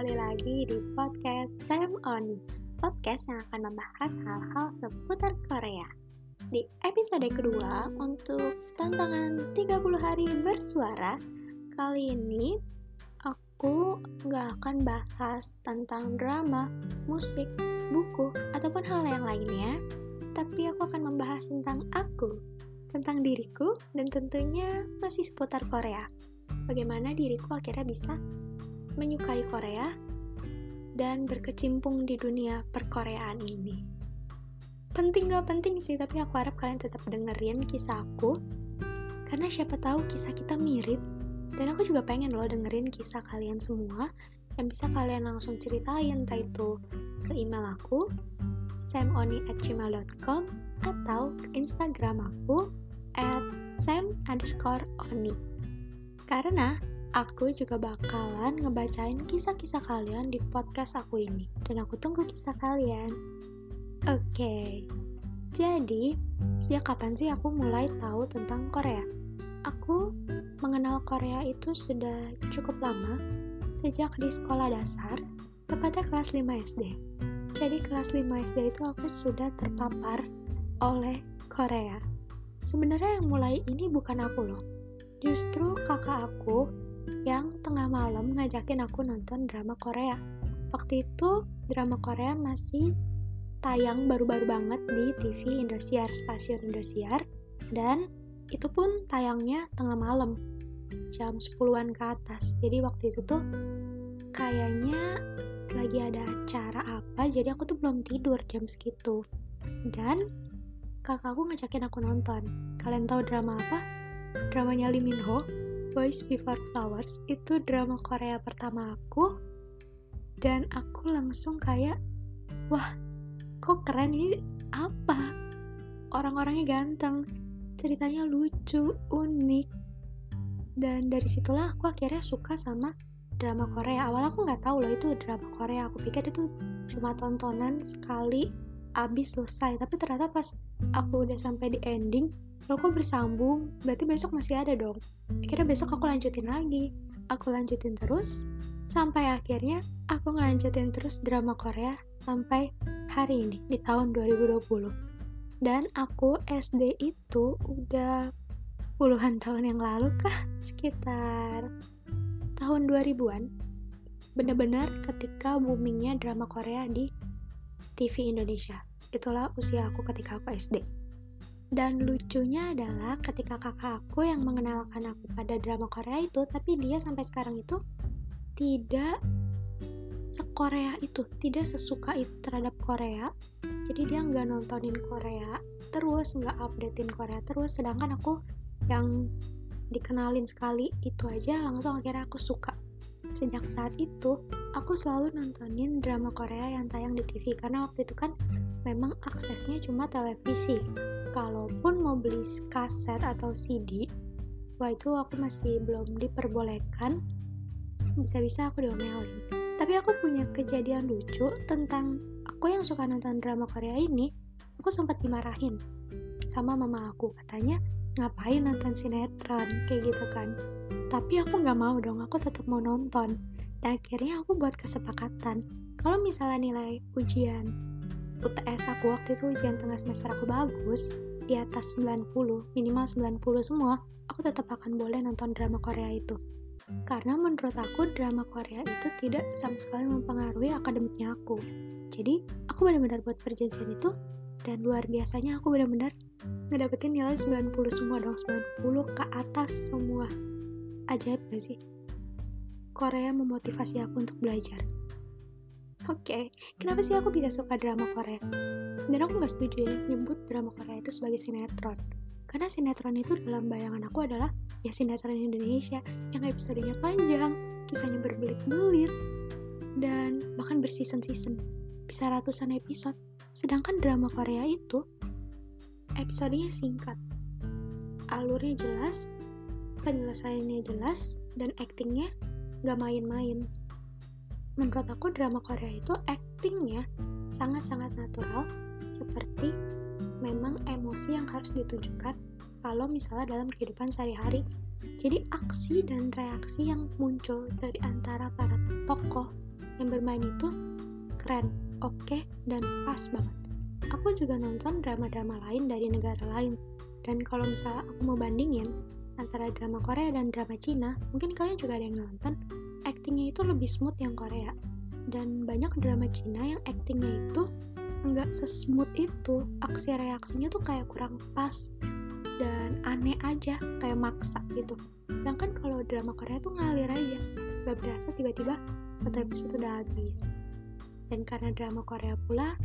kembali lagi di podcast Sam On Podcast yang akan membahas hal-hal seputar Korea. Di episode kedua untuk tantangan 30 hari bersuara Kali ini aku gak akan bahas tentang drama, musik, buku, ataupun hal yang lainnya Tapi aku akan membahas tentang aku, tentang diriku, dan tentunya masih seputar Korea. Bagaimana diriku akhirnya bisa menyukai Korea dan berkecimpung di dunia perkoreaan ini. Penting gak penting sih, tapi aku harap kalian tetap dengerin kisah aku karena siapa tahu kisah kita mirip dan aku juga pengen loh dengerin kisah kalian semua yang bisa kalian langsung ceritain entah itu ke email aku samoni@gmail.com atau ke Instagram aku at sam underscore oni. Karena aku juga bakalan ngebacain kisah-kisah kalian di podcast aku ini. Dan aku tunggu kisah kalian. Oke, okay. jadi sejak kapan sih aku mulai tahu tentang Korea? Aku mengenal Korea itu sudah cukup lama, sejak di sekolah dasar, tepatnya kelas 5 SD. Jadi kelas 5 SD itu aku sudah terpapar oleh Korea. Sebenarnya yang mulai ini bukan aku loh, Justru kakak aku yang tengah malam ngajakin aku nonton drama Korea. Waktu itu drama Korea masih tayang baru-baru banget di TV Indosiar, stasiun Indosiar, dan itu pun tayangnya tengah malam, jam 10-an ke atas. Jadi waktu itu tuh kayaknya lagi ada acara apa, jadi aku tuh belum tidur jam segitu. Dan kakakku ngajakin aku nonton. Kalian tahu drama apa? dramanya Lee Min Boys Before Flowers itu drama Korea pertama aku. Dan aku langsung kayak wah kok keren ini? Apa? Orang-orangnya ganteng ceritanya lucu unik. Dan dari situlah aku akhirnya suka sama drama Korea. Awal aku nggak tahu loh itu drama Korea. Aku pikir itu cuma tontonan sekali abis selesai. Tapi ternyata pas aku udah sampai di ending lo kok bersambung berarti besok masih ada dong. Akhirnya besok aku lanjutin lagi. Aku lanjutin terus sampai akhirnya aku ngelanjutin terus drama Korea sampai hari ini di tahun 2020 dan aku SD itu udah puluhan tahun yang lalu kah? Sekitar tahun 2000-an bener-bener ketika boomingnya drama Korea di TV Indonesia. Itulah usia aku ketika aku SD dan lucunya adalah ketika kakak aku yang mengenalkan aku pada drama Korea itu, tapi dia sampai sekarang itu tidak sekorea itu, tidak sesuka itu terhadap Korea. Jadi dia nggak nontonin Korea terus, nggak updatein Korea terus. Sedangkan aku yang dikenalin sekali itu aja langsung akhirnya aku suka. Sejak saat itu, aku selalu nontonin drama Korea yang tayang di TV karena waktu itu kan memang aksesnya cuma televisi kalaupun mau beli kaset atau CD wah itu aku masih belum diperbolehkan. Bisa-bisa aku diomelin. Tapi aku punya kejadian lucu tentang aku yang suka nonton drama Korea ini aku sempat dimarahin sama mama aku. Katanya ngapain nonton sinetron? Kayak gitu kan. Tapi aku nggak mau dong aku tetap mau nonton. Dan akhirnya aku buat kesepakatan. Kalau misalnya nilai ujian UTS aku waktu itu ujian tengah semester aku bagus di atas 90 minimal 90 semua aku tetap akan boleh nonton drama Korea itu. Karena menurut aku drama Korea itu tidak sama sekali mempengaruhi akademiknya aku. Jadi aku benar-benar buat perjanjian itu dan luar biasanya aku benar-benar ngedapetin nilai 90 semua dong 90 ke atas semua. Ajaib gak sih? Korea memotivasi aku untuk belajar Oke, okay, kenapa sih aku bisa suka drama Korea? Dan aku gak setuju ya nyebut drama Korea itu sebagai sinetron. Karena sinetron itu dalam bayangan aku adalah ya sinetron Indonesia yang episodenya panjang, kisahnya berbelit-belit, dan bahkan berseason-season, bisa ratusan episode. Sedangkan drama Korea itu episodenya singkat, alurnya jelas, penyelesaiannya jelas, dan actingnya gak main-main menurut aku drama Korea itu actingnya sangat-sangat natural seperti memang emosi yang harus ditunjukkan kalau misalnya dalam kehidupan sehari-hari. Jadi aksi dan reaksi yang muncul dari antara para tokoh yang bermain itu keren, oke, okay, dan pas banget. Aku juga nonton drama-drama lain dari negara lain, dan kalau misalnya aku mau bandingin antara drama Korea dan drama Cina, mungkin kalian juga ada yang nonton, itu lebih smooth yang Korea. Dan banyak drama Cina yang actingnya itu nggak sesmooth itu, aksi reaksinya tuh kayak kurang pas dan aneh aja, kayak maksa gitu. Sedangkan kalau drama Korea tuh ngalir aja, gak berasa tiba-tiba satu episode udah habis. Dan karena drama Korea pula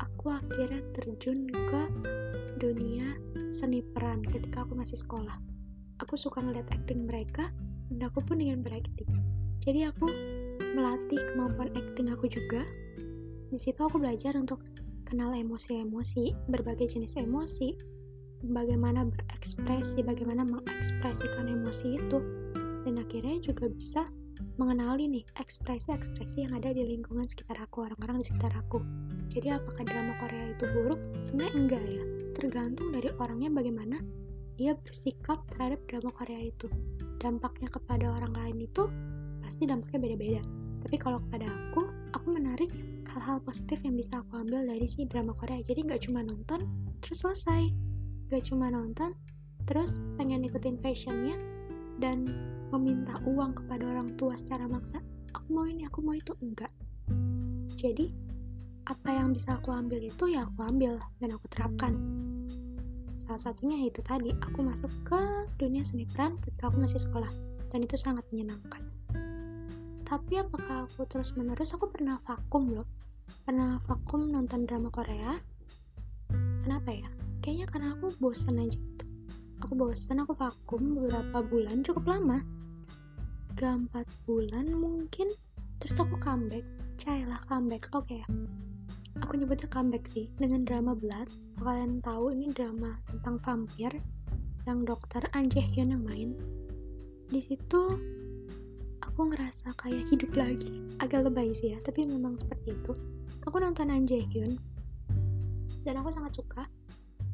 aku akhirnya terjun ke dunia seni peran ketika aku masih sekolah. Aku suka ngeliat acting mereka dan aku pun ingin berakting jadi aku melatih kemampuan acting aku juga di situ aku belajar untuk kenal emosi-emosi berbagai jenis emosi bagaimana berekspresi bagaimana mengekspresikan emosi itu dan akhirnya juga bisa mengenali nih ekspresi-ekspresi yang ada di lingkungan sekitar aku, orang-orang di sekitar aku. Jadi apakah drama Korea itu buruk? Sebenarnya enggak ya. Tergantung dari orangnya bagaimana dia bersikap terhadap drama Korea itu. Dampaknya kepada orang lain itu pasti dampaknya beda-beda. Tapi kalau kepada aku, aku menarik hal-hal positif yang bisa aku ambil dari si drama Korea. Jadi nggak cuma nonton terus selesai. Nggak cuma nonton terus pengen ikutin fashionnya dan meminta uang kepada orang tua secara maksa aku mau ini aku mau itu enggak jadi apa yang bisa aku ambil itu ya aku ambil dan aku terapkan salah satunya itu tadi aku masuk ke dunia seni peran ketika aku masih sekolah dan itu sangat menyenangkan tapi apakah aku terus menerus aku pernah vakum loh. Pernah vakum nonton drama Korea. Kenapa ya? Kayaknya karena aku bosan aja gitu. Aku bosan aku vakum beberapa bulan cukup lama. 3-4 bulan mungkin. Terus aku comeback. Cailah comeback. Oke okay. aku nyebutnya comeback sih dengan drama Blood. Kalian tahu ini drama tentang vampir yang dokter An Jae Hyun yang main di situ aku ngerasa kayak hidup lagi agak lebay sih ya tapi memang seperti itu aku nonton An Jae Hyun dan aku sangat suka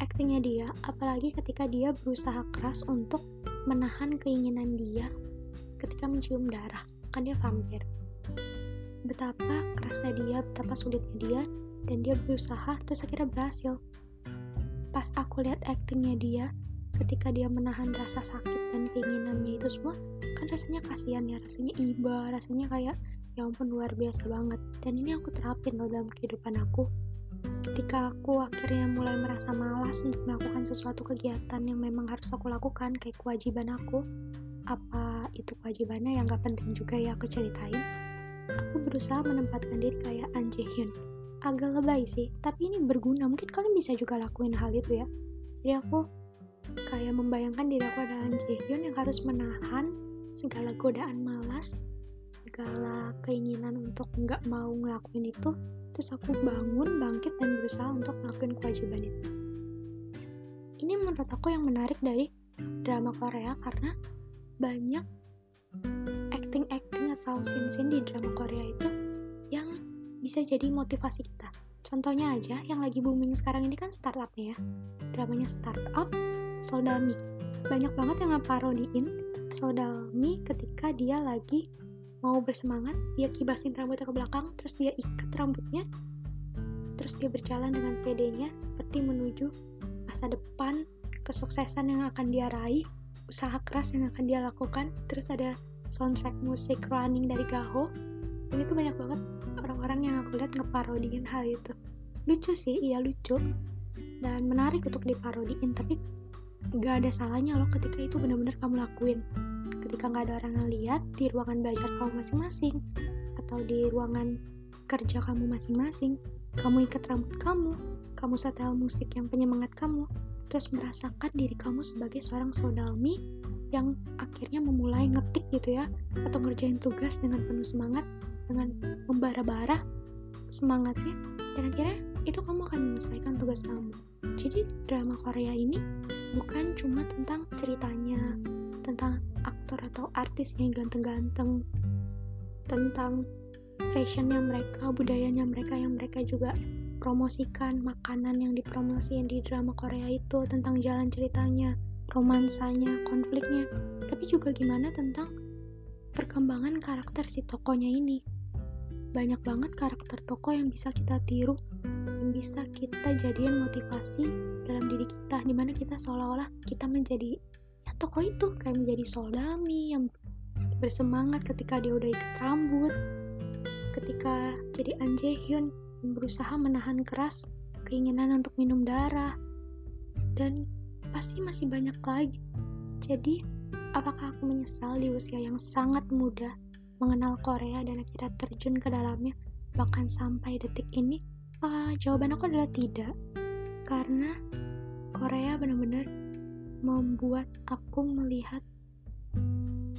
aktingnya dia apalagi ketika dia berusaha keras untuk menahan keinginan dia ketika mencium darah, kan dia vampir. Betapa kerasnya dia, betapa sulitnya dia, dan dia berusaha terus akhirnya berhasil. Pas aku lihat aktingnya dia, ketika dia menahan rasa sakit dan keinginannya itu semua, kan rasanya kasihan ya, rasanya iba, rasanya kayak ya ampun luar biasa banget. Dan ini aku terapin loh dalam kehidupan aku. Ketika aku akhirnya mulai merasa malas untuk melakukan sesuatu kegiatan yang memang harus aku lakukan, kayak kewajiban aku, apa itu kewajibannya yang gak penting juga ya aku ceritain aku berusaha menempatkan diri kayak An Jae Hyun agak lebay sih tapi ini berguna mungkin kalian bisa juga lakuin hal itu ya jadi aku kayak membayangkan diri aku adalah An Jae Hyun yang harus menahan segala godaan malas segala keinginan untuk nggak mau ngelakuin itu terus aku bangun bangkit dan berusaha untuk ngelakuin kewajiban itu ini menurut aku yang menarik dari drama Korea karena banyak acting-acting atau scene-scene di drama Korea itu yang bisa jadi motivasi kita. Contohnya aja, yang lagi booming sekarang ini kan startupnya ya. Dramanya startup, Soldami. Banyak banget yang ngeparodiin Soldami ketika dia lagi mau bersemangat, dia kibasin rambutnya ke belakang, terus dia ikat rambutnya, terus dia berjalan dengan pedenya seperti menuju masa depan, kesuksesan yang akan dia raih, usaha keras yang akan dia lakukan terus ada soundtrack musik running dari Gaho dan itu banyak banget orang-orang yang aku lihat ngeparodiin hal itu lucu sih iya lucu dan menarik untuk diparodiin tapi gak ada salahnya loh ketika itu benar-benar kamu lakuin. Ketika nggak ada orang yang lihat di ruangan belajar kamu masing-masing atau di ruangan kerja kamu masing-masing kamu ikat rambut kamu kamu setel musik yang penyemangat kamu terus merasakan diri kamu sebagai seorang sodalmi yang akhirnya memulai ngetik gitu ya atau ngerjain tugas dengan penuh semangat dengan membara-bara semangatnya dan akhirnya itu kamu akan menyelesaikan tugas kamu jadi drama Korea ini bukan cuma tentang ceritanya tentang aktor atau artis yang ganteng-ganteng tentang fashionnya mereka budayanya mereka yang mereka juga promosikan makanan yang dipromosikan di drama Korea itu tentang jalan ceritanya, romansanya, konfliknya, tapi juga gimana tentang perkembangan karakter si tokonya ini. banyak banget karakter tokoh yang bisa kita tiru bisa kita jadikan motivasi dalam diri kita di mana kita seolah-olah kita menjadi ya tokoh itu kayak menjadi soldami yang bersemangat ketika dia udah ikat rambut ketika jadi An yang berusaha menahan keras keinginan untuk minum darah dan pasti masih banyak lagi. Jadi apakah aku menyesal di usia yang sangat muda mengenal Korea dan akhirnya terjun ke dalamnya bahkan sampai detik ini uh, jawaban aku adalah tidak karena Korea benar-benar membuat aku melihat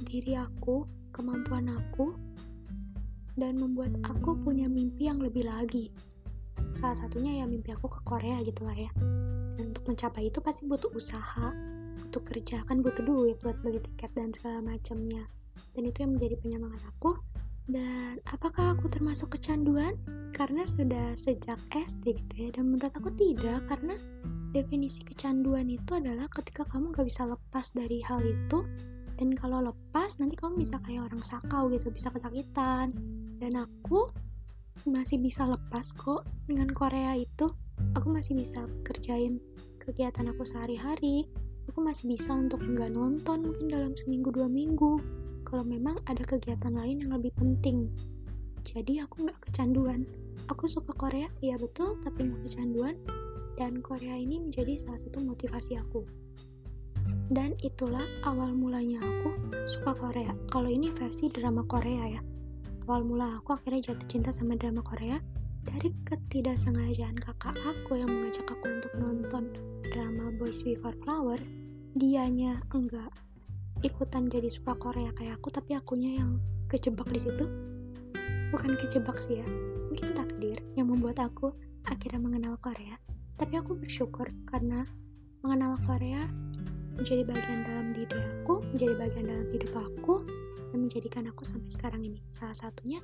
diri aku, kemampuan aku, dan membuat aku punya mimpi yang lebih lagi. Salah satunya ya mimpi aku ke Korea gitu lah ya. Dan untuk mencapai itu pasti butuh usaha, butuh kerja, kan butuh duit buat beli tiket dan segala macamnya dan itu yang menjadi penyemangat aku dan apakah aku termasuk kecanduan karena sudah sejak SD gitu ya dan menurut aku tidak karena definisi kecanduan itu adalah ketika kamu gak bisa lepas dari hal itu dan kalau lepas nanti kamu bisa kayak orang sakau gitu bisa kesakitan. Dan aku masih bisa lepas kok dengan Korea itu. Aku masih bisa kerjain kegiatan aku sehari-hari. Aku masih bisa untuk nggak nonton mungkin dalam seminggu dua minggu. Kalau memang ada kegiatan lain yang lebih penting. Jadi aku nggak kecanduan. Aku suka Korea, iya betul, tapi nggak kecanduan. Dan Korea ini menjadi salah satu motivasi aku. Dan itulah awal mulanya aku suka Korea. Kalau ini versi drama Korea ya. Awal mula aku akhirnya jatuh cinta sama drama Korea dari ketidaksengajaan kakak aku yang mengajak aku untuk nonton drama Boys Before Flower, dianya enggak ikutan jadi suka Korea kayak aku tapi akunya yang kejebak di situ bukan kejebak sih ya. Mungkin takdir yang membuat aku akhirnya mengenal Korea. Tapi aku bersyukur karena mengenal Korea menjadi bagian dalam diri aku menjadi bagian dalam hidup aku dan menjadikan aku sampai sekarang ini. Salah satunya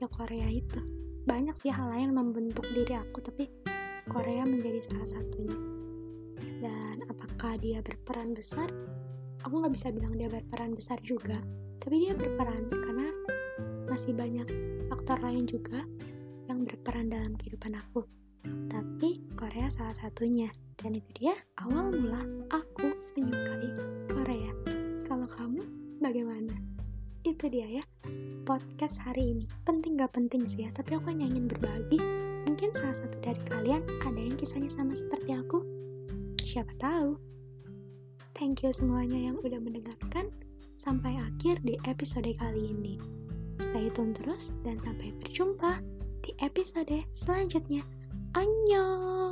ya Korea itu. Banyak sih hal lain membentuk diri aku tapi Korea menjadi salah satunya. Dan apakah dia berperan besar? Aku nggak bisa bilang dia berperan besar juga. Tapi dia berperan karena masih banyak faktor lain juga yang berperan dalam kehidupan aku. Tapi Korea salah satunya. Dan itu dia awal mula aku menyukai Korea. Kalau kamu bagaimana? Itu dia ya podcast hari ini. Penting gak penting sih ya tapi aku hanya ingin berbagi. Mungkin salah satu dari kalian ada yang kisahnya sama seperti aku. Siapa tahu. Thank you semuanya yang udah mendengarkan sampai akhir di episode kali ini. Stay tune terus dan sampai berjumpa di episode selanjutnya. Annyeong!